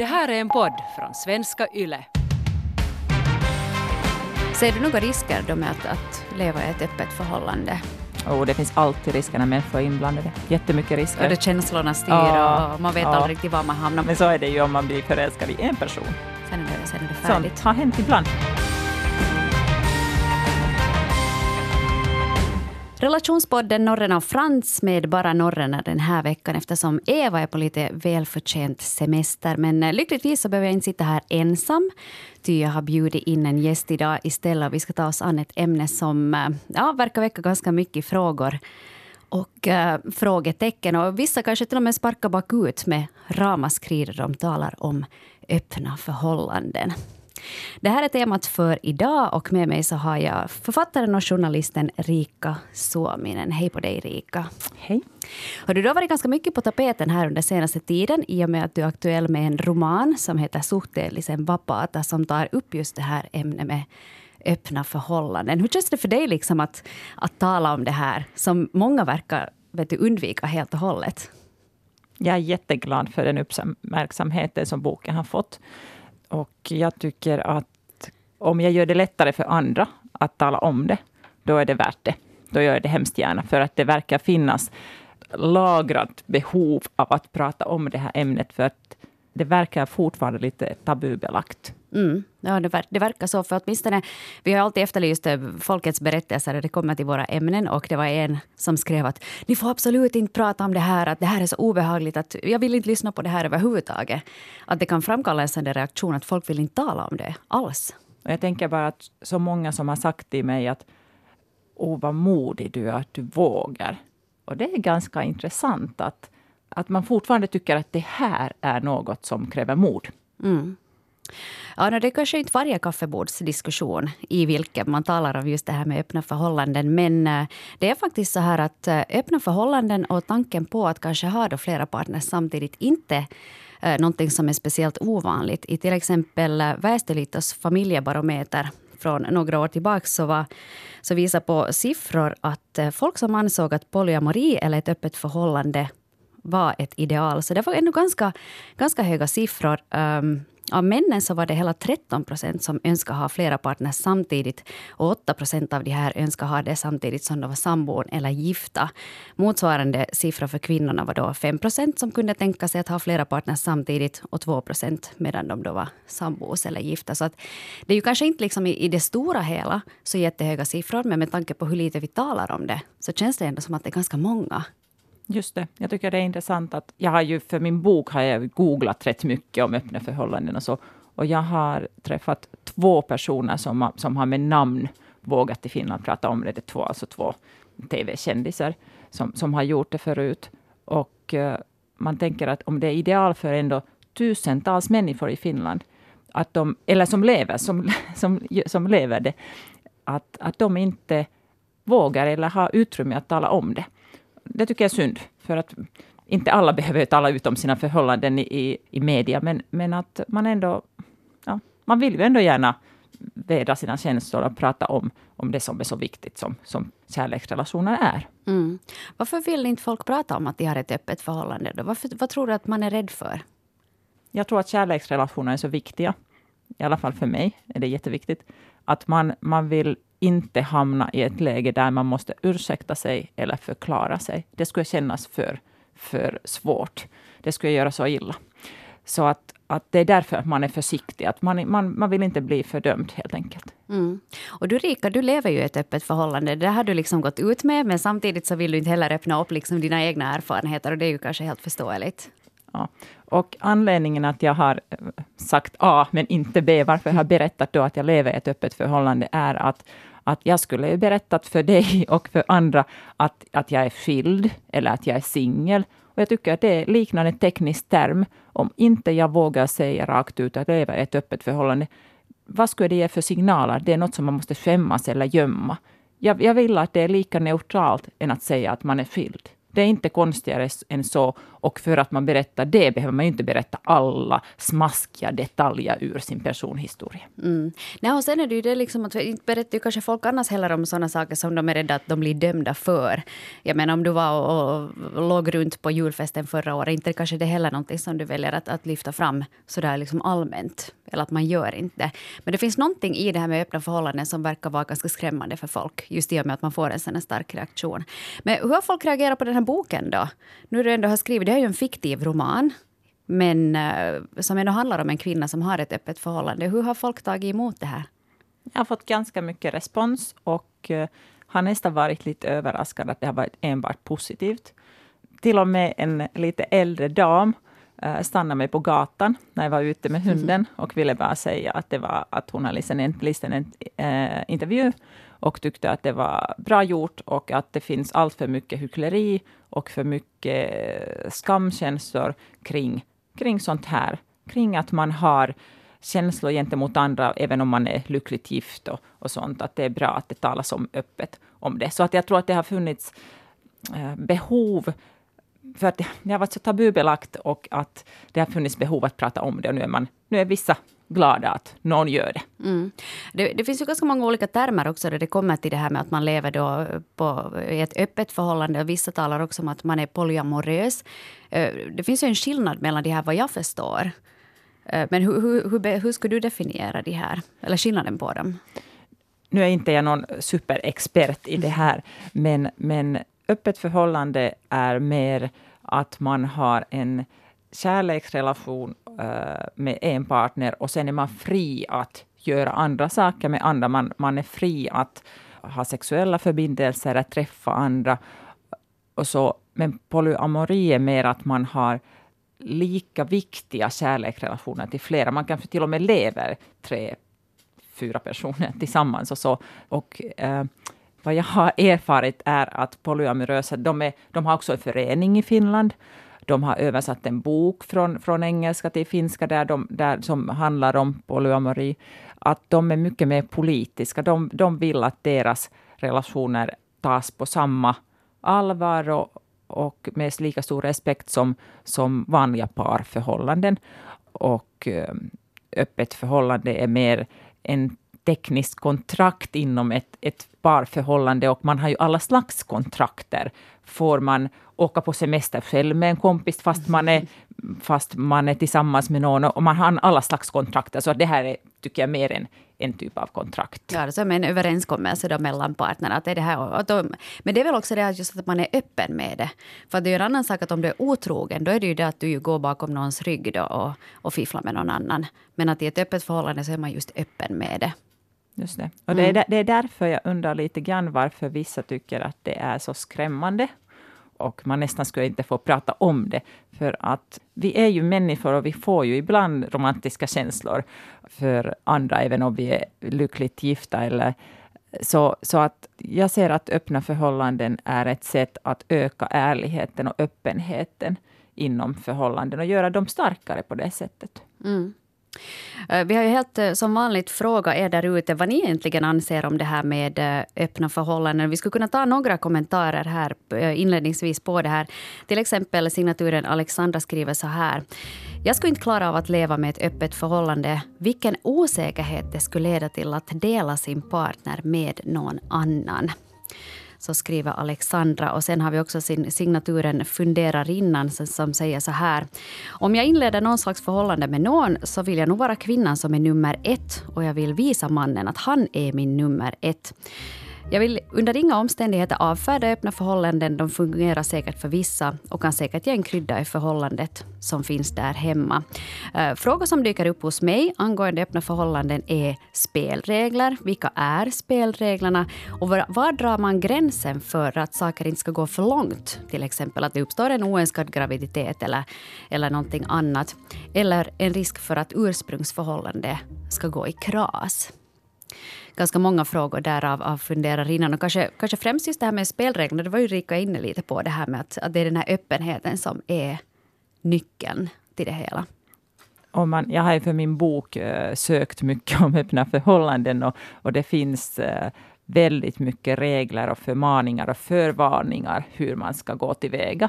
Det här är en podd från svenska YLE. Ser du några risker då med att, att leva i ett öppet förhållande? Och det finns alltid risker när människor är inblandade. Jättemycket risker. Och det känslorna styr Ja, och man vet ja. aldrig riktigt var man hamnar. Men så är det ju om man blir förälskad i en person. Sen är det, sen är det färdigt. Sånt har hänt ibland. Relationspodden Norren av Frans med bara norrarna den här veckan eftersom Eva är på lite välförtjänt semester. Men eh, lyckligtvis så behöver jag inte sitta här ensam. Ty jag har bjudit in en gäst idag istället. Vi ska ta oss an ett ämne som eh, ja, verkar väcka ganska mycket frågor och äh, frågetecken. Och vissa kanske till och med sparkar bakut med ramaskri de talar om öppna förhållanden. Det här är temat för idag och med mig så har jag författaren och journalisten Rika Suominen. Hej på dig Rika. Hej. Har du då varit ganska mycket på tapeten här under senaste tiden i och med att du är aktuell med en roman som heter Suhteellisen vapaata som tar upp just det här ämnet med öppna förhållanden. Hur känns det för dig liksom att, att tala om det här som många verkar vet du, undvika helt och hållet? Jag är jätteglad för den uppmärksamheten som boken har fått. Och jag tycker att om jag gör det lättare för andra att tala om det, då är det värt det. Då gör jag det hemskt gärna, för att det verkar finnas lagrat behov av att prata om det här ämnet, för att det verkar fortfarande lite tabubelagt. Mm. Ja, det, ver det verkar så. För åtminstone, vi har alltid efterlyst eh, folkets berättelser när det kommer till våra ämnen. Och det var en som skrev att ni får absolut inte prata om det här. Att det här är så obehagligt. att Jag vill inte lyssna på det här överhuvudtaget. Att det kan framkalla en sån reaktion att folk vill inte tala om det alls. Och jag tänker bara att så många som har sagt till mig att Åh, vad modig du är, att du vågar. Och det är ganska intressant att, att man fortfarande tycker att det här är något som kräver mod. Mm. Ja, det är kanske inte varje kaffebordsdiskussion i vilken man talar om just det här med öppna förhållanden. Men eh, det är faktiskt så här att eh, öppna förhållanden och tanken på att kanske ha då flera partners samtidigt inte eh, någonting som är speciellt ovanligt. I till exempel Väestöliitos familjebarometer från några år tillbaka så, var, så visar på siffror att folk som ansåg att polyamori eller ett öppet förhållande var ett ideal. Så det var ändå ganska, ganska höga siffror. Um, av männen så var det hela 13 procent som önskade ha flera partners samtidigt. Och 8 procent av de här önskade ha det samtidigt som de var sambon eller gifta. Motsvarande siffra för kvinnorna var då 5 procent som kunde tänka sig att ha flera partners samtidigt och 2 procent medan de då var sambos eller gifta. Så att det är ju kanske inte liksom i, i det stora hela så jättehöga siffror men med tanke på hur lite vi talar om det så känns det ändå som att det är ganska många Just det. Jag tycker det är intressant att jag har ju för min bok har jag googlat rätt mycket om öppna förhållanden och så. Och jag har träffat två personer som, har- som har med namn vågat i Finland prata om det. Det är två, alltså två tv-kändisar som, som har gjort det förut. Och uh, man tänker att om det är ideal för ändå tusentals människor i Finland, att de, eller som lever, som, som, som lever det, att, att de inte vågar eller har utrymme att tala om det det tycker jag är synd. För att inte alla behöver tala ut om sina förhållanden i, i, media, men, men att man ändå... Ja, man vill ju ändå gärna vädra sina känslor och prata om, om det som är så viktigt som, som kärleksrelationer är. Mm. Varför vill inte folk prata om att de har ett öppet förhållande? Då? Varför, vad tror du att man är rädd för? Jag tror att kärleksrelationer är så viktiga. I alla fall för mig är det jätteviktigt. Att man, man vill inte hamna i ett läge där man måste ursäkta sig eller förklara sig. Det skulle kännas för, för svårt. Det skulle göra så illa. Så att, att det är därför att man är försiktig. Att man, man, man vill inte bli fördömd helt enkelt. Mm. Och du Rika, du lever ju i ett öppet förhållande. Det har du liksom gått ut med, men samtidigt så vill du inte heller öppna upp liksom dina egna erfarenheter och det är ju kanske helt förståeligt. Ja. Och anledningen att jag har eh, sagt A men inte B, varför jag har berättat då att jag lever i ett öppet förhållande, är att, att jag skulle ju berättat för dig och för andra att, att jag är skild eller att jag är singel. Och jag tycker att det är liknande teknisk term. Om inte jag vågar säga rakt ut att jag lever i ett öppet förhållande, vad skulle det ge för signaler? Det är något som man måste skämmas eller gömma. Jag, jag vill att det är lika neutralt än att säga att man är skild. Det är inte konstigare än så. Och för att man berättar det behöver man ju inte berätta alla smaskiga detaljer ur sin personhistoria. Mm. Nej, och sen är det ju det liksom att inte berättar ju kanske folk annars heller om sådana saker som de är rädda att de blir dömda för. Jag menar om du var och, och låg runt på julfesten förra året, inte kanske det heller någonting som du väljer att, att lyfta fram sådär liksom allmänt. Eller att man gör inte. Men det finns någonting i det här med öppna förhållanden som verkar vara ganska skrämmande för folk. Just i och med att man får en sån stark reaktion. Men hur har folk reagerat på den här boken då? Nu du ändå har skrivit, det är ju en fiktiv roman. Men uh, som ändå handlar om en kvinna som har ett öppet förhållande. Hur har folk tagit emot det här? Jag har fått ganska mycket respons och uh, har nästan varit lite överraskad att det har varit enbart positivt. Till och med en lite äldre dam uh, stannade mig på gatan när jag var ute med hunden och ville bara säga att, det var, att hon hade läst en, en uh, intervju och tyckte att det var bra gjort och att det finns allt för mycket hyckleri och för mycket eh, skamkänslor kring, kring sånt här. Kring att man har känslor gentemot andra, även om man är lyckligt gift och, och sånt. Att det är bra att det talas om öppet om det. Så att jag tror att det har funnits eh, behov för att det har varit så tabubelagt och att det har funnits behov att prata om det. Och nu är, man, nu är vissa glada att någon gör det. Mm. det. Det, finns ju ganska många olika termer också där det kommer till det här med att man lever då på, i ett öppet förhållande. Och vissa talar också om att man är polyamorös. Eh, det finns ju en skillnad mellan de här vad jag förstår. Eh, men hur, hur, hur, hur skulle du definiera de här, eller skillnaden på dem? Nu är inte jag någon superexpert i det här, men, men öppet förhållande är mer att man har en kärleksrelation uh, med en partner och sen är man fri att göra andra saker med andra. Man, man är fri att ha sexuella förbindelser, att träffa andra. Och så. Men polyamori är mer att man har lika viktiga kärleksrelationer till flera. Man kanske till och med lever tre, fyra personer tillsammans. Och, så. och uh, vad jag har erfarit är att polyamorösa, de, är, de har också en förening i Finland. De har översatt en bok från, från engelska till finska där de, där, som handlar om polyamori. Att de är mycket mer politiska. De, de vill att deras relationer tas på samma allvar och, och med lika stor respekt som, som vanliga parförhållanden. Och eh, öppet förhållande är mer en tekniskt kontrakt inom ett, ett parförhållande och man har ju alla slags kontrakter. Får man åka på semester själv med en kompis fast man är, fast man är tillsammans med någon och man har alla slags kontrakt. Så det här är, tycker jag, mer en, en typ av kontrakt. Ja, det är en överenskommelse då mellan partnerna. Att det är det här, att de, men det är väl också det just att man är öppen med det. För det är ju en annan sak att om du är otrogen, då är det ju det att du går bakom någons rygg då och, och fifflar med någon annan. Men att i ett öppet förhållande så är man just öppen med det. Just det. Och det, är, mm. det är därför jag undrar lite grann varför vissa tycker att det är så skrämmande och man nästan skulle inte få prata om det. För att vi är ju människor och vi får ju ibland romantiska känslor för andra, även om vi är lyckligt gifta. Eller, så, så att jag ser att öppna förhållanden är ett sätt att öka ärligheten och öppenheten inom förhållanden och göra dem starkare på det sättet. Mm. Eh, vi har ju helt eh, som vanligt frågat er där ute vad ni egentligen anser om det här med eh, öppna förhållanden. Vi skulle kunna ta några kommentarer här inledningsvis på det här. Till exempel signaturen Alexandra skriver så här. Jag skulle inte klara av att leva med ett öppet förhållande. Vilken osäkerhet det skulle leda till att dela sin partner med någon annan så skriver Alexandra. Och sen har vi också sin signaturen Funderarinnan som säger så här. Om jag inleder någon slags förhållande med någon så vill jag nog vara kvinnan som är nummer ett och jag vill visa mannen att han är min nummer ett. Jag vill under inga omständigheter avfärda öppna förhållanden. De fungerar säkert för vissa och kan säkert ge en krydda i förhållandet som finns där hemma. Eh, frågor som dyker upp hos mig angående öppna förhållanden är spelregler. Vilka är spelreglerna? Och var, var drar man gränsen för att saker inte ska gå för långt? Till exempel att det uppstår en oönskad graviditet eller, eller någonting annat. Eller en risk för att ursprungsförhållande ska gå i kras ganska många frågor där av, av funderarinnan. Och kanske, kanske främst just det här med spelreglerna. Det var ju Rika inne lite på det här med att, att det är den här öppenheten som är nyckeln till det hela. Om man, jag har ju för min bok eh, sökt mycket om öppna förhållanden och, och det finns eh, väldigt mycket regler och förmaningar och förvarningar hur man ska gå tillväga.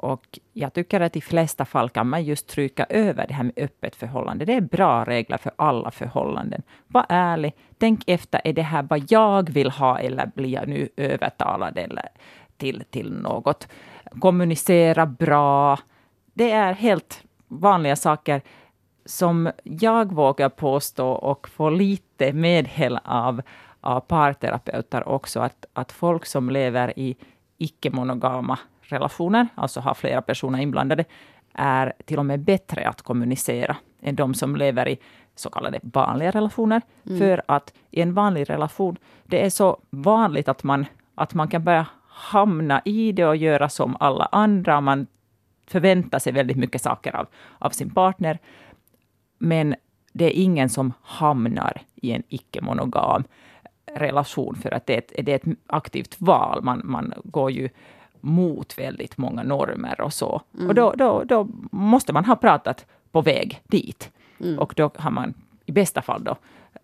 Och jag tycker att i flesta fall kan man just trycka över det här med öppet förhållande. Det är bra regler för alla förhållanden. Var ärlig. Tänk efter, är det här vad jag vill ha eller blir jag nu övertalad eller till, till något? Kommunicera bra. Det är helt vanliga saker som jag vågar påstå och få lite medhäll av, av parterapeuter också, att, att folk som lever i icke-monogama relationer, alltså har flera personer inblandade, är till och med bättre att kommunicera än de som lever i så kallade vanliga relationer. Mm. För att i en vanlig relation, det är så vanligt att man, att man kan börja hamna i det och göra som alla andra. Man förväntar sig väldigt mycket saker av, av sin partner. Men det är ingen som hamnar i en icke-monogam relation, för att det är ett, det är ett aktivt val. Man, man går ju mot väldigt många normer och så. Mm. Och då, då, då måste man ha pratat på väg dit. Mm. Och då har man i bästa fall då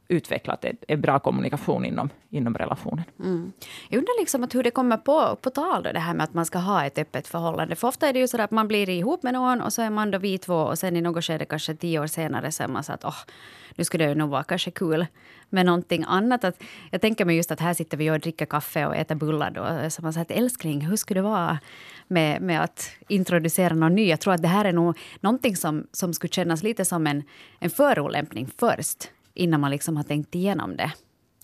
utvecklat en bra kommunikation inom, inom relationen. Mm. Jag undrar liksom att hur det kommer på, på tal då, det här med att man ska ha ett öppet förhållande. För ofta är det ju så att man blir ihop med någon och så är man då vi två och sen i något skede, kanske tio år senare, så är man så att oh, nu skulle det nog vara kanske kul med någonting annat. Att, jag tänker mig just att här sitter vi och dricker kaffe och äter bullar då. Så man säger att älskling, hur skulle det vara med, med att introducera någon ny? Jag tror att det här är nog någonting som, som skulle kännas lite som en, en förolämpning först innan man liksom har tänkt igenom det.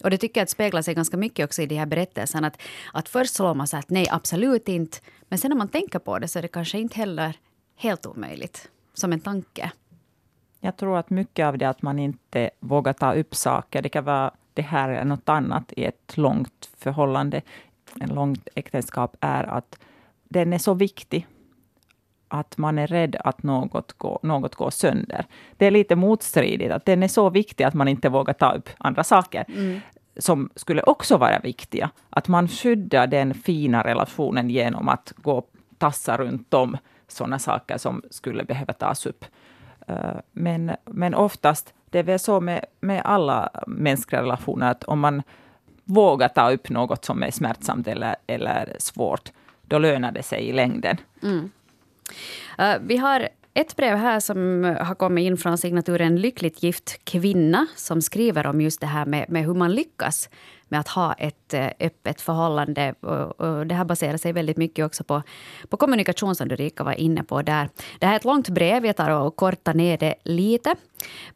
Och det tycker jag att speglar sig ganska mycket också i de här berättelserna. Att, att först slår man sig att nej, absolut inte. Men sen när man tänker på det så är det kanske inte heller helt omöjligt. Som en tanke. Jag tror att mycket av det att man inte vågar ta upp saker, det kan vara det här eller något annat i ett långt förhållande, en långt äktenskap, är att den är så viktig att man är rädd att något går, något går sönder. Det är lite motstridigt, att den är så viktig att man inte vågar ta upp andra saker. Mm. som skulle också vara viktiga. Att man skyddar den fina relationen genom att gå och tassa runt om sådana saker som skulle behöva tas upp. Eh, men, men oftast, det är väl så med, med alla mänskliga relationer, att om man vågar ta upp något som är smärtsamt eller, eller svårt, då lönar det sig i längden. Mm. Uh, vi har ett brev här som har kommit in från signaturen Lyckligt gift kvinna som skriver om just det här med, med hur man lyckas med att ha ett eh, öppet förhållande. Och, och det här baserar sig väldigt mycket också på, på kommunikation som Ulrika var inne på där. Det här är ett långt brev, jag tar och kortar ner det lite.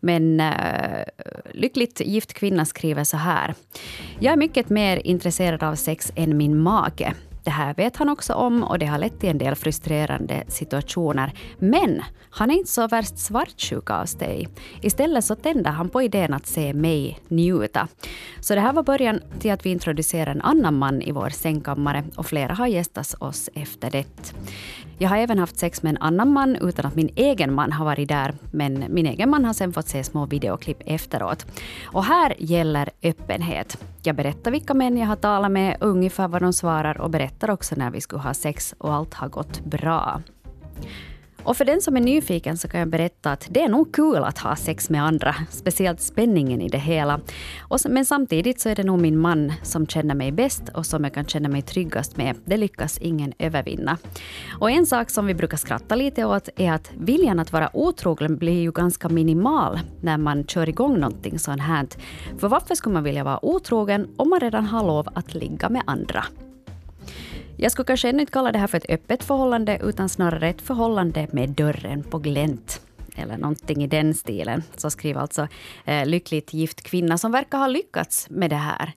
Men uh, Lyckligt gift kvinna skriver så här. Jag är mycket mer intresserad av sex än min make. Det här vet han också om och det har lett till en del frustrerande situationer. Men han är inte så värst svartsjuk av sig. Istället så tänder han på idén att se mig njuta. Så det här var början till att vi introducerar en annan man i vår sängkammare och flera har gästat oss efter det. Jag har även haft sex med en annan man utan att min egen man har varit där. Men min egen man har sen fått se små videoklipp efteråt. Och här gäller öppenhet. Jag berättar vilka män jag har talat med, ungefär vad de svarar och berättar också när vi skulle ha sex och allt har gått bra. Och för den som är nyfiken så kan jag berätta att det är nog kul att ha sex med andra, speciellt spänningen i det hela. Och, men samtidigt så är det nog min man som känner mig bäst och som jag kan känna mig tryggast med. Det lyckas ingen övervinna. Och en sak som vi brukar skratta lite åt är att viljan att vara otrogen blir ju ganska minimal när man kör igång någonting sånt här. För varför skulle man vilja vara otrogen om man redan har lov att ligga med andra? Jag skulle kanske ännu inte kalla det här för ett öppet förhållande, utan snarare ett förhållande med dörren på glänt eller någonting i den stilen. Så skriver alltså eh, lyckligt gift kvinna som verkar ha lyckats med det här.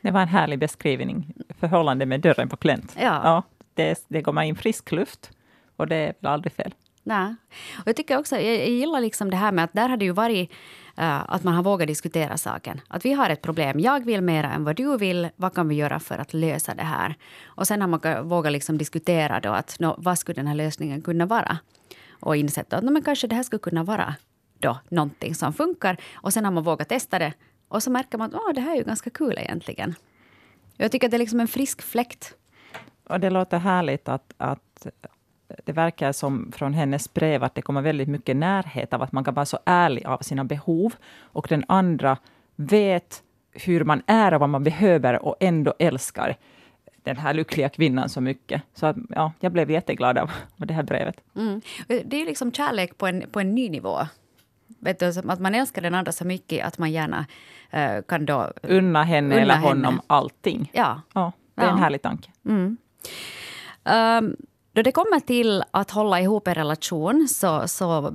Det var en härlig beskrivning. Förhållande med dörren på glänt. Ja. ja det, det går man in frisk luft och det är väl aldrig fel. Nej. Och jag tycker också, jag, jag gillar liksom det här med att där har det ju varit Eh, att man har vågat diskutera saken. Att vi har ett problem. Jag vill mera än vad du vill. Vad kan vi göra för att lösa det här? Och sen har man vågat liksom diskutera då att no, vad skulle den här lösningen kunna vara? Och insett att no, men kanske det här skulle kunna vara då någonting som funkar. Och sen har man vågat testa det. Och så märker man att oh, det här är ju ganska kul egentligen. Jag tycker att det är liksom en frisk fläkt. Och det låter härligt att, att det verkar som från hennes brev att det kommer väldigt mycket närhet av att man kan vara så ärlig av sina behov och den andra vet hur man är och vad man behöver och ändå älskar den här lyckliga kvinnan så mycket. Så att, ja, jag blev jätteglad av, av det här brevet. Mm. Det är ju liksom kärlek på en, på en ny nivå. Vet du, att man älskar den andra så mycket att man gärna uh, kan då... Unna henne unna eller honom henne. allting. Ja. ja det är ja. en härlig tanke. Mm. Um, då det kommer till att hålla ihop en relation så, så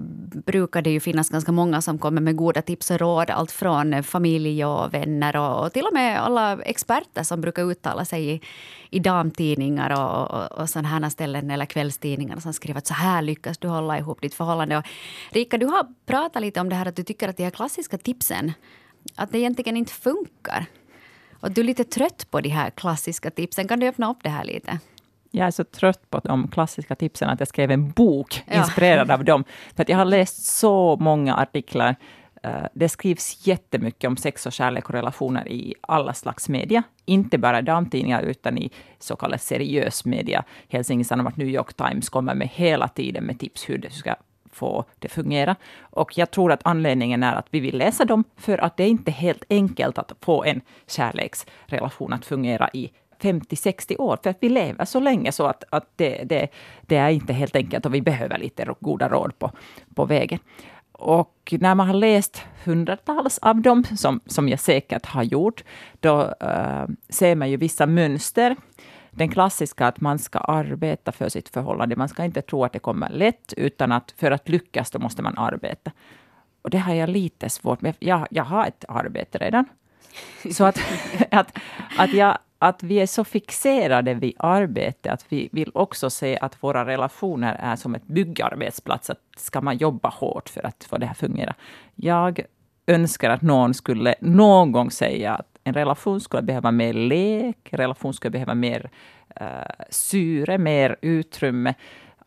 brukar det ju finnas ganska många som kommer med goda tips och råd. Allt från familj och vänner och, och till och med alla experter som brukar uttala sig i, i damtidningar och, och, och sådana här ställen eller kvällstidningar som skriver att så här lyckas du hålla ihop ditt förhållande. Och Rika, du har pratat lite om det här att du tycker att de här klassiska tipsen att det egentligen inte funkar. Och du är lite trött på de här klassiska tipsen. Kan du öppna upp det här lite? Jag är så trött på de klassiska tipsen att jag skrev en bok ja. inspirerad av dem. För att jag har läst så många artiklar. Eh, det skrivs jättemycket om sex och kärlek och relationer i alla slags media. Inte bara damtidningar, utan i så kallad seriös media. Helsingin Sanomat, New York Times kommer med hela tiden med tips hur det ska få det fungera. Och jag tror att anledningen är att vi vill läsa dem, för att det är inte helt enkelt att få en kärleksrelation att fungera i 50-60 år, för att vi lever så länge så att, att det, det, det, är inte helt enkelt och vi behöver lite goda råd på, på vägen. Och när man har läst hundratals av dem, som, som jag säkert har gjort, då uh, ser man ju vissa mönster. Den klassiska att man ska arbeta för sitt förhållande. Man ska inte tro att det kommer lätt, utan att för att lyckas då måste man arbeta. Och det har jag lite svårt med. Jag, jag har ett arbete redan. Så att, att, att jag att vi är så fixerade vid arbete, att vi vill också se att våra relationer är som ett byggarbetsplats. Att ska man jobba hårt för att få det här att fungera? Jag önskar att någon skulle någon gång säga att en relation skulle behöva mer lek, en relation skulle behöva mer uh, syre, mer utrymme.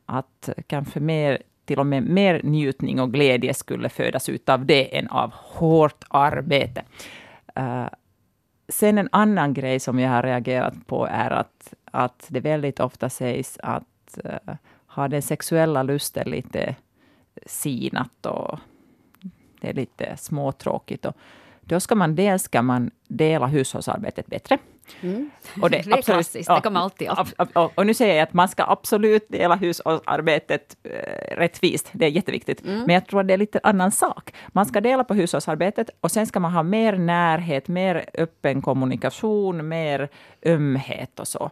Att kanske mer till och med mer njutning och glädje skulle födas ut av det än av hårt arbete. Uh, Sen en annan grej som jag har reagerat på är att, att det väldigt ofta sägs att eh, uh, har den sexuella lusten lite sinat och det är lite småtråkigt. Och då ska man dels ska man dela hushållsarbetet bättre. Mm. Och det, det är klassiskt, det kommer alltid upp. Och, och, nu säger jag att man ska absolut dela hushållsarbetet eh, rättvist, det är jätteviktigt. Mm. Men jag tror att det är lite annan sak. Man ska dela på hushållsarbetet och sen ska man ha mer närhet, mer öppen kommunikation, mer ömhet och så.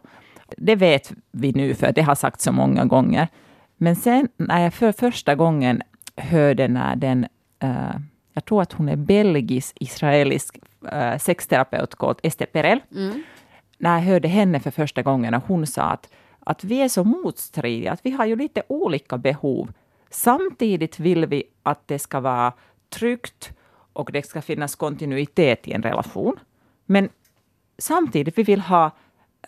Det vet vi nu, för det har sagts så många gånger. Men sen när jag för första gången hörde när den uh, jag tror att hon är belgisk-israelisk äh, sexterapeut kallad Esther Perel. Mm. När jag hörde henne för första gången och hon sa att, att vi är så motstridiga, att vi har ju lite olika behov. Samtidigt vill vi att det ska vara tryggt och det ska finnas kontinuitet i en relation. Men samtidigt vi vill ha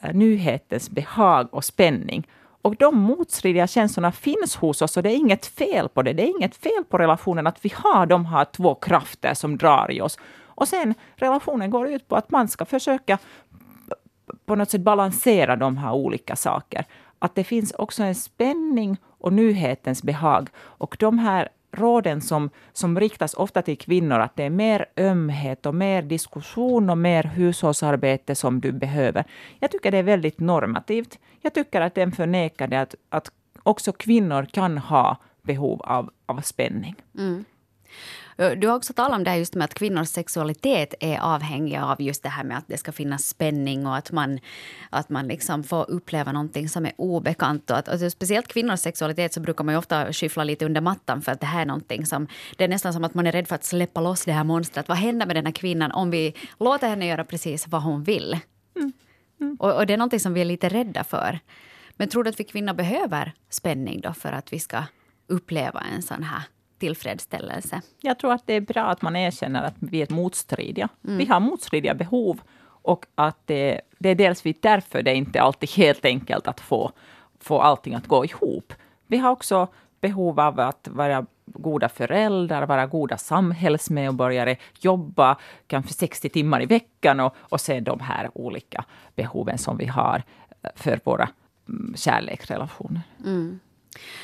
äh, nyhetens behag och spänning. Och de motstridiga känslorna finns hos oss och det är inget fel på det. Det är inget fel på relationen att vi har de här två krafter som drar i oss. Och sen relationen går ut på att man ska försöka på något sätt balansera de här olika sakerna. Att det finns också en spänning och nyhetens behag. Och de här råden som, som riktas ofta till kvinnor, att det är mer ömhet och mer diskussion och mer hushållsarbete som du behöver. Jag tycker det är väldigt normativt. Jag tycker att den förnekar det att, att också kvinnor kan ha behov av, av spänning. Mm. Du har också talat om det här just med att kvinnors sexualitet är avhängig av just det här med att det ska finnas spänning och att man, att man liksom får uppleva någonting som är obekant. Och att, alltså speciellt kvinnors sexualitet så brukar man ofta skyffla lite under mattan för att det här är någonting som... Det är nästan som att man är rädd för att släppa loss det här monstret. Vad händer med den här kvinnan om vi låter henne göra precis vad hon vill? Mm. Mm. Och, och det är någonting som vi är lite rädda för. Men tror du att vi kvinnor behöver spänning då för att vi ska uppleva en sån här tillfredsställelse. Jag tror att det är bra att man erkänner att vi är motstridiga. Mm. Vi har motstridiga behov och att det, det är dels därför det är inte alltid helt enkelt att få, få allting att gå ihop. Vi har också behov av att vara goda föräldrar, vara goda samhällsmedborgare, jobba kanske 60 timmar i veckan och, och se de här olika behoven som vi har för våra mm, kärleksrelationer. Mm.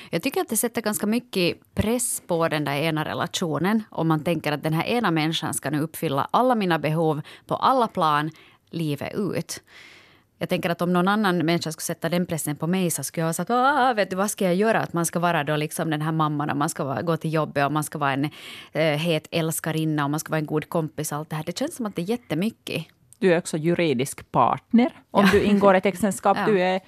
Jag tycker att det sätter ganska mycket press på den där ena relationen om man tänker att den här ena människan ska nu uppfylla alla mina behov på alla plan livet ut. Jag tänker att om någon annan människa skulle sätta den pressen på mig så skulle jag ha sagt vet du, vad ska jag göra? Att man ska vara då liksom den här mamman och man ska vara, gå till jobbet och man ska vara en eh, het älskarinna och man ska vara en god kompis. Och allt det här. Det känns som att det är jättemycket. Du är också juridisk partner om ja. du ingår ett äktenskap. ja. Du är,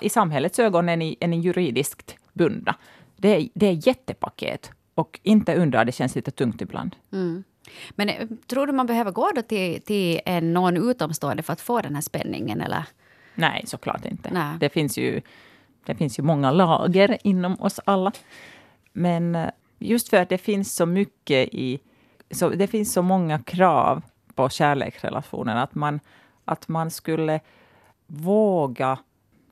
I samhällets ögon är ni juridiskt bundna. Det är, det är jättepaket. Och inte undra, det känns lite tungt ibland. Mm. Men eh, tror du man behöver gå då till, till en, någon utomstående för att få den här spänningen? Eller? Nej, såklart inte. Nej. Det, finns ju, det finns ju många lager inom oss alla. Men eh, just för att det finns så mycket i... Så det finns så många krav på kärleksrelationen att man, att man skulle våga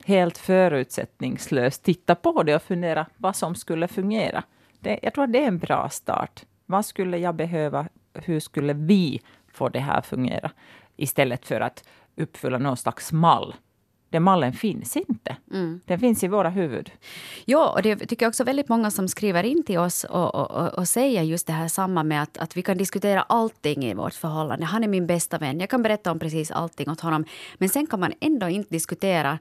helt förutsättningslöst titta på det och fundera vad som skulle fungera. Det, jag tror att det är en bra start. Vad skulle jag behöva? Hur skulle vi få det här att fungera? Istället för att uppfylla någon slags mall. Den mallen finns inte. Mm. Den finns i våra huvud. Ja, och det tycker jag också väldigt många som skriver in till oss och, och, och, säger just det här samma med att, att vi kan diskutera allting i vårt förhållande. Han är min bästa vän. Jag kan berätta om precis allting åt honom. Men sen kan man ändå inte diskutera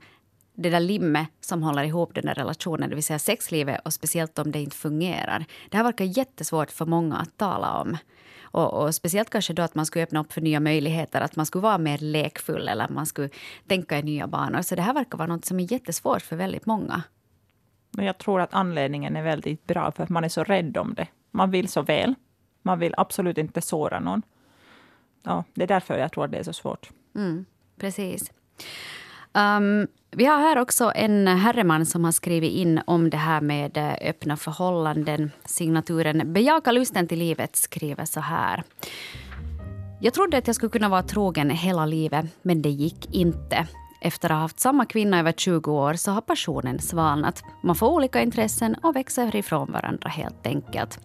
det där limmet som håller ihop den där relationen, det vill säga sexlivet och speciellt om det inte fungerar. Det här verkar jättesvårt för många att tala om. Och, och, speciellt kanske då att man skulle öppna upp för nya möjligheter, att man skulle vara mer lekfull eller att man skulle tänka i nya banor. Så det här verkar vara något som är jättesvårt för väldigt många. Men jag tror att anledningen är väldigt bra, för att man är så rädd om det. Man vill så väl. Man vill absolut inte såra någon. Ja, det är därför jag tror att det är så svårt. Mm, precis. Um, vi har här också en herreman som har skrivit in om det här med eh, öppna förhållanden. Signaturen Bejaka lusten till livet skriver så här. Jag trodde att jag skulle kunna vara trogen hela livet, men det gick inte. Efter att ha haft samma kvinna över 20 år så har passionen svalnat. Man får olika intressen och växer ifrån varandra helt enkelt.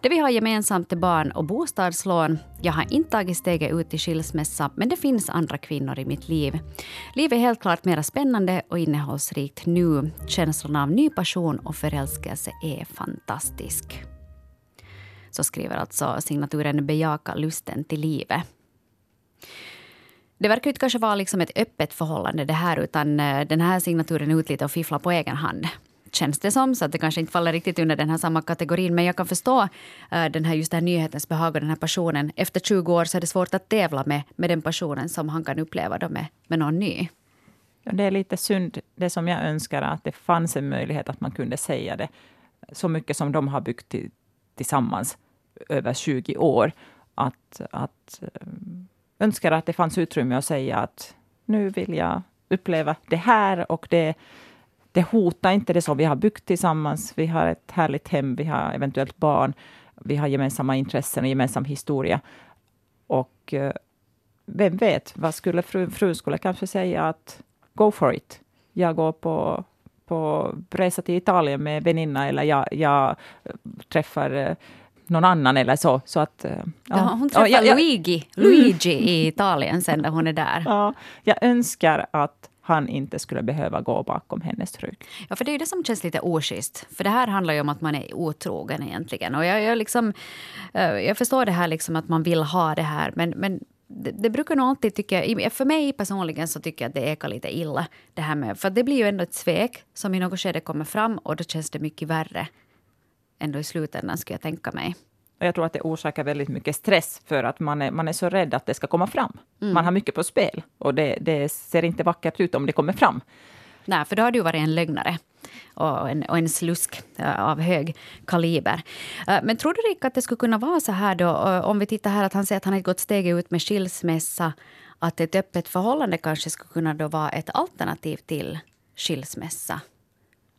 Det vi har gemensamt är barn och bostadslån. Jag har inte tagit steget ut i skilsmässa men det finns andra kvinnor i mitt liv. Livet är helt klart mer spännande och innehållsrikt nu. Känslan av ny passion och förälskelse är fantastisk. Så skriver alltså signaturen Bejaka lusten till livet. Det verkar inte kanske vara liksom ett öppet förhållande det här utan eh, den här signaturen är ut lite och fifflar på egen hand känns det som. Så att det kanske inte faller riktigt under den här samma kategorin. Men jag kan förstå uh, den här, just den här nyhetens behag och den här passionen. Efter 20 år så är det svårt att tävla med, med den passionen som han kan uppleva då med, med någon ny. Ja, det är lite synd. Det som jag önskar att det fanns en möjlighet att man kunde säga det. Så mycket som de har byggt tillsammans över 20 år. Att, att um, önskar att det fanns utrymme att säga att nu vill jag uppleva det här och det, det hotar inte det som vi har byggt tillsammans. Vi har ett härligt hem, vi har eventuellt barn, vi har gemensamma intressen och gemensam historia. Och eh, vem vet, vad skulle frun fru skulle kanske säga att go for it. Jag går på, på resa till Italien med väninna eller jag, jag träffar eh, någon annan eller så. så att, eh, ja. ja hon träffar ja, ja, Luigi, Luigi i Italien sen när hon är där. Ja, jag önskar att han inte skulle behöva gå bakom hennes rygg. Ja, för det är ju det som känns lite oschysst. För det här handlar ju om att man är otrogen egentligen. Och jag, jag, liksom, eh, jag förstår det här liksom att man vill ha det här, men, men det, det, brukar nog alltid tycka... För mig personligen så tycker jag att det ekar lite illa. Det här med, för det blir ju ändå ett svek som i något skede kommer fram och då känns det mycket värre ändå i slutändan, skulle jag tänka mig. jag tror att det orsakar väldigt mycket stress för att man är, man är så rädd att det ska komma fram. Mm. Man har mycket på spel och det, det, ser inte vackert ut om det kommer fram. Nej, för då har du varit en lögnare och en, och en slusk eh, av hög kaliber. Eh, men tror du, Rick, att det skulle kunna vara så här då, eh, om vi tittar här att han säger att han har gått steget ut med skilsmässa, att ett öppet förhållande kanske skulle kunna då vara ett alternativ till skilsmässa?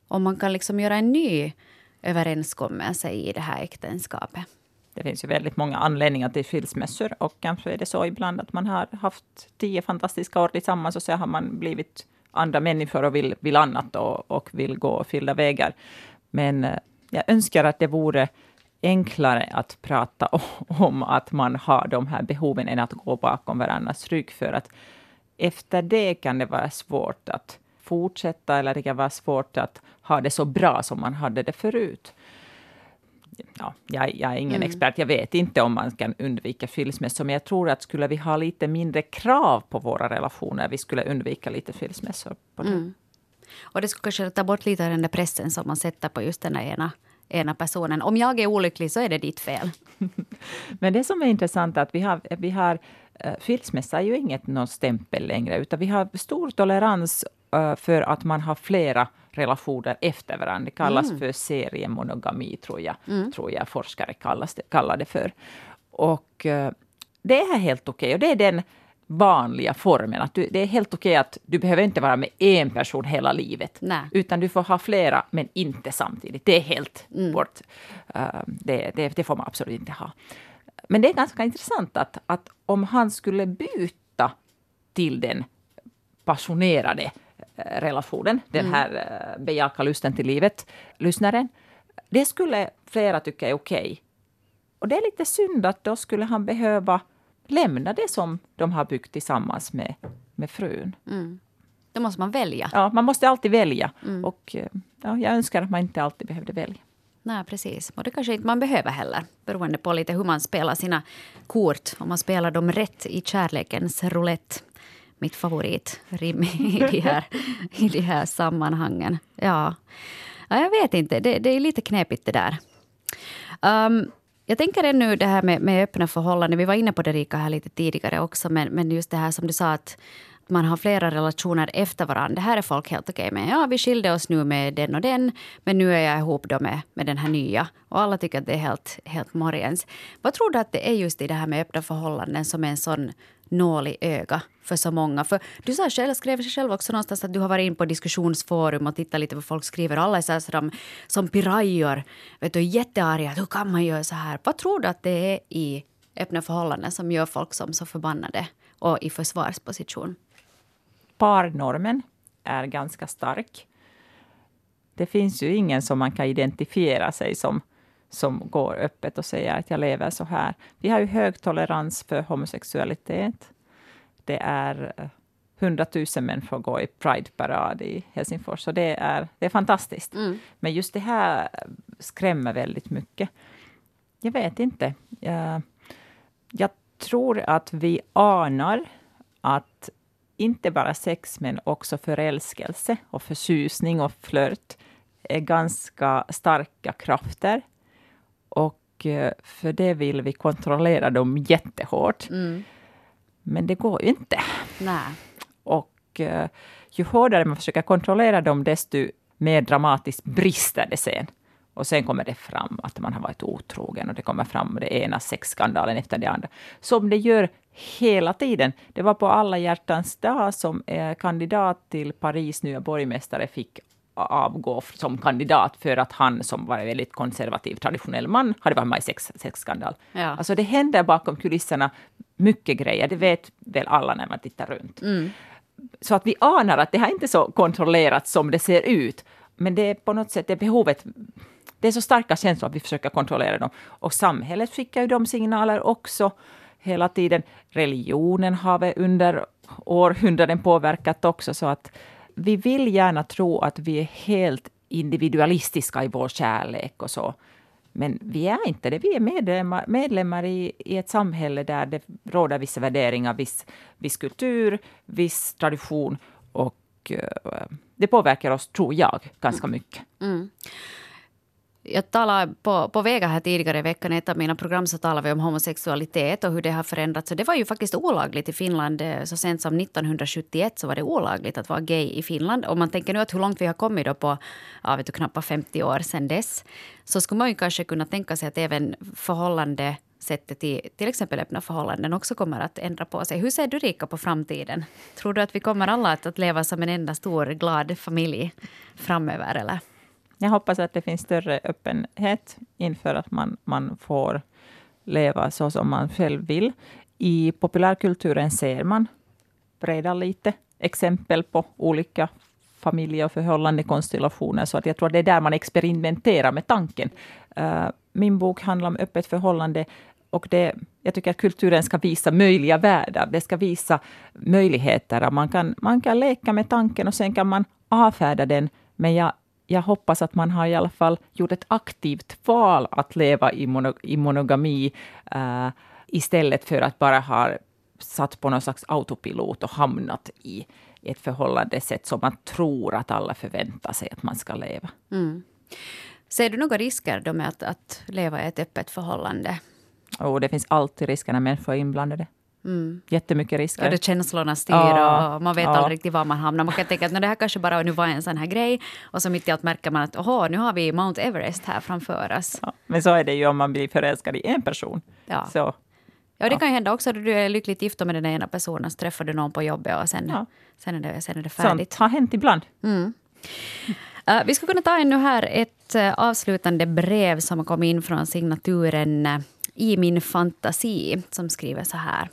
Om man kan liksom göra en ny överenskommelse i det här äktenskapet. Det finns ju väldigt många anledningar till skilsmässor och kanske är det så ibland att man har haft tio fantastiska år tillsammans och så har man blivit andra människor och vill, vill annat och, och vill gå skilda vägar. Men eh, jag önskar att det vore enklare att prata om att man har de här behoven än att gå bakom varandras rygg. För att efter det kan det vara svårt att fortsätta eller det kan vara svårt att ha det så bra som man hade det förut. ja, jag, jag är ingen mm. expert, jag vet inte om man kan undvika skilsmässor, men jag tror att skulle vi ha lite mindre krav på våra relationer, vi skulle undvika lite skilsmässor. På det. Mm. Och det skulle kanske ta bort lite av den där pressen som man sätter på just den ena ena personen. Om jag är olycklig så är det ditt fel. Men det som är intressant är att vi har, vi har uh, skilsmässa är ju inget någon stämpel längre, utan vi har stor tolerans för att man har flera relationer efter varandra. Det kallas mm. för seriemonogami, tror jag, mm. tror jag forskare kallas det, kallar det för. Och uh, det är helt okej. Okay. Och det är den vanliga formen. Att du, det är helt okej att du behöver inte vara med en person hela livet. Nej. Utan du får ha flera, men inte samtidigt. Det är helt mm. bort. Uh, det, det, det, får man absolut inte ha. Men det är ganska intressant att, att om han skulle byta till den passionerade eh, relationen, den mm. här uh, bejaka lusten till livet, lyssnaren. Det skulle flera tycka är okej. Okay. Och det är lite synd att då skulle han behöva lämna det som de har byggt tillsammans med, med frun. Mm. Då måste man välja. Ja, man måste alltid välja. Mm. Och eh, ja, jag önskar att man inte alltid behövde välja. Nej, precis. Och det kanske inte man behöver heller. Beroende på lite hur man spelar sina kort. Om man spelar dem rätt i kärlekens roulette. Mitt favoritrim i de här, i de här sammanhangen. Ja. ja, jag vet inte. Det, det är lite knepigt det där. Um, jag tänker ännu det här med, med öppna förhållanden. Vi var inne på det Rika här lite tidigare också. Men, men just det här som du sa att man har flera relationer efter varandra. Det här är folk helt okej med. Ja, vi skilde oss nu med den och den, men nu är jag ihop då med, med den här nya. Och alla tycker att det är helt, helt morgens. Vad tror du att det är just i det här med öppna förhållanden som är en sån nål i öga för så många. För du sa själv, skrev själv också någonstans att du har varit in på diskussionsforum och tittat lite vad folk skriver. Alla är så här som, som pirajor, vet du, jättearga. Hur kan man göra så här? Vad tror du att det är i öppna förhållanden som gör folk som så förbannade och i försvarsposition? Parnormen är ganska stark. Det finns ju ingen som man kan identifiera sig som som går öppet och säger att jag lever så här. Vi har ju hög tolerans för homosexualitet. Det är eh, hundratusen människor går i Pride-parad i Helsingfors, så det är, det är fantastiskt. Mm. Men just det här skrämmer väldigt mycket. Jag vet inte. Jag, jag tror att vi anar att inte bara sex, men också förälskelse och förtjusning och flört är ganska starka krafter och eh, för det vill vi kontrollera dem jättehårt. Mm. Men det går ju inte. Nej. Och eh, ju hårdare man försöker kontrollera dem, desto mer dramatiskt brister det sen. Och sen kommer det fram att man har varit otrogen och det kommer fram det ena sexskandalen efter det andra. Som det gör hela tiden. Det var på alla hjärtans dag som eh, kandidat till Paris nya borgmästare fick avgå som kandidat för att han, som var en väldigt konservativ, traditionell man, hade varit med i sex, sexskandal. Ja. Alltså det händer bakom kulisserna mycket grejer, det vet väl alla när man tittar runt. Mm. Så att vi anar att det här inte är så kontrollerat som det ser ut, men det är på något sätt det behovet det är så starka känslor att vi försöker kontrollera dem. Och samhället skickar ju de signaler också hela tiden. Religionen har vi under århundraden påverkat också, så att vi vill gärna tro att vi är helt individualistiska i vår kärlek och så. Men vi är inte det. Vi är medlemmar, medlemmar i, i ett samhälle där det råder vissa värderingar, viss, viss kultur, viss tradition och uh, det påverkar oss, tror jag, ganska mycket. Mm. Jag talade på, på Vega här tidigare i veckan, i ett av mina program, så talade vi om homosexualitet och hur det har förändrats. Så det var ju faktiskt olagligt i Finland. Eh, så sent som 1971 så var det olagligt att vara gay i Finland. Om man tänker nu att hur långt vi har kommit då på ja, vet du, knappt 50 år sedan dess. Så skulle man ju kanske kunna tänka sig att även förhållande sättet till till exempel öppna förhållanden också kommer att ändra på sig. Hur ser du Rika på framtiden? Tror du att vi kommer alla att, att leva som en enda stor glad familj framöver? Eller? Jag hoppas att det finns större öppenhet inför att man, man får leva så som man själv vill. I populärkulturen ser man redan lite exempel på olika familje och förhållandekonstellationer, så att jag tror att det är där man experimenterar med tanken. Uh, min bok handlar om öppet förhållande och det, jag tycker att kulturen ska visa möjliga världar. Det ska visa möjligheter. Man kan, man kan leka med tanken och sen kan man avfärda den. Men jag jag hoppas att man har i alla fall gjort ett aktivt val att leva i, mono, i monogami uh, istället för att bara ha satt på någon slags autopilot och hamnat i ett förhållande sätt som man tror att alla förväntar sig att man ska leva. Mm. Ser du några risker då med att, att leva i ett öppet förhållande? Oh, det finns alltid risker när människor är inblandade. Mm. Jättemycket risker. Och det känslorna styr ja, och man vet ja. aldrig riktigt var man hamnar. Man kan tänka att det här kanske bara nu var en sån här grej och så mitt i allt märker man att oho, nu har vi Mount Everest här framför oss. Ja, men så är det ju om man blir förälskad i en person. Ja. Så. Ja, det kan ju hända också att du är lyckligt gift med den ena personen så träffar du någon på jobbet och sen, ja. sen, är, det, sen är det färdigt. Sånt har hänt ibland. Mm. Uh, vi skulle kunna ta ännu här ett uh, avslutande brev som kom in från signaturen uh, i min fantasi som skriver så här.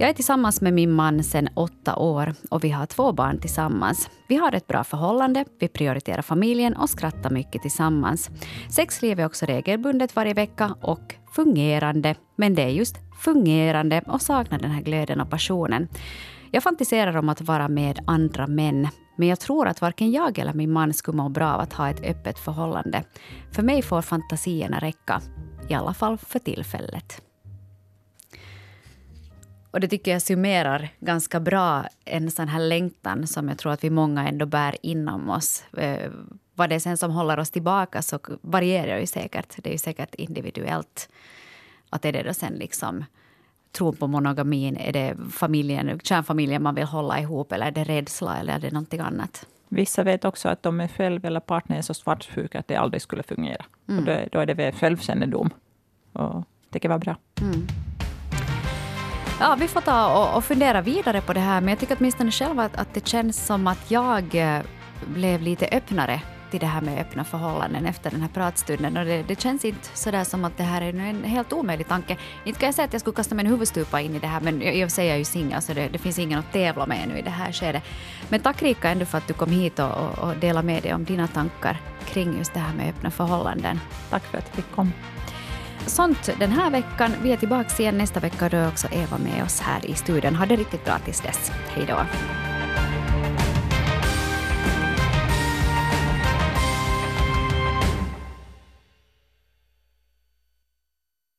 Jag är tillsammans med min man sedan åtta år och vi har två barn tillsammans. Vi har ett bra förhållande, vi prioriterar familjen och skrattar mycket tillsammans. Sexliv är också regelbundet varje vecka och fungerande. Men det är just fungerande och saknar den här glöden och passionen. Jag fantiserar om att vara med andra män, men jag tror att varken jag eller min man skulle må bra av att ha ett öppet förhållande. För mig får fantasierna räcka, i alla fall för tillfället. Och det tycker jag summerar ganska bra en sån här längtan som jag tror att vi många ändå bär inom oss. Eh, vad det är sen som håller oss tillbaka så varierar ju säkert. Det är ju säkert individuellt. Att är det då sen liksom tron på monogamin? Är det familjen, kärnfamiljen man vill hålla ihop eller är det rädsla eller är det någonting annat? Vissa vet också att de är själv eller partner är så svartsjuka att det aldrig skulle fungera. Mm. Och då, då, är det väl självkännedom. Och det kan vara bra. Mm. Ja, vi får ta och, och, fundera vidare på det här, men jag tycker åtminstone själv att, att det känns som att jag eh, blev lite öppnare till det här med öppna förhållanden efter den här pratstunden. Och det, det känns inte sådär som att det här är en helt omöjlig tanke. Inte kan jag säga att jag skulle kasta mig en huvudstupa in i det här, men jag, jag säger ju singel, så det, det, finns ingen att tävla med ännu i det här skedet. Men tack Rika ändå för att du kom hit och, och, och delade med dig om dina tankar kring just det här med öppna förhållanden. Tack för att jag fick komma. Sånt den här veckan. Vi är tillbaka igen nästa vecka. Då är också Eva med oss här i studion. Ha det riktigt bra tills dess. Hej då.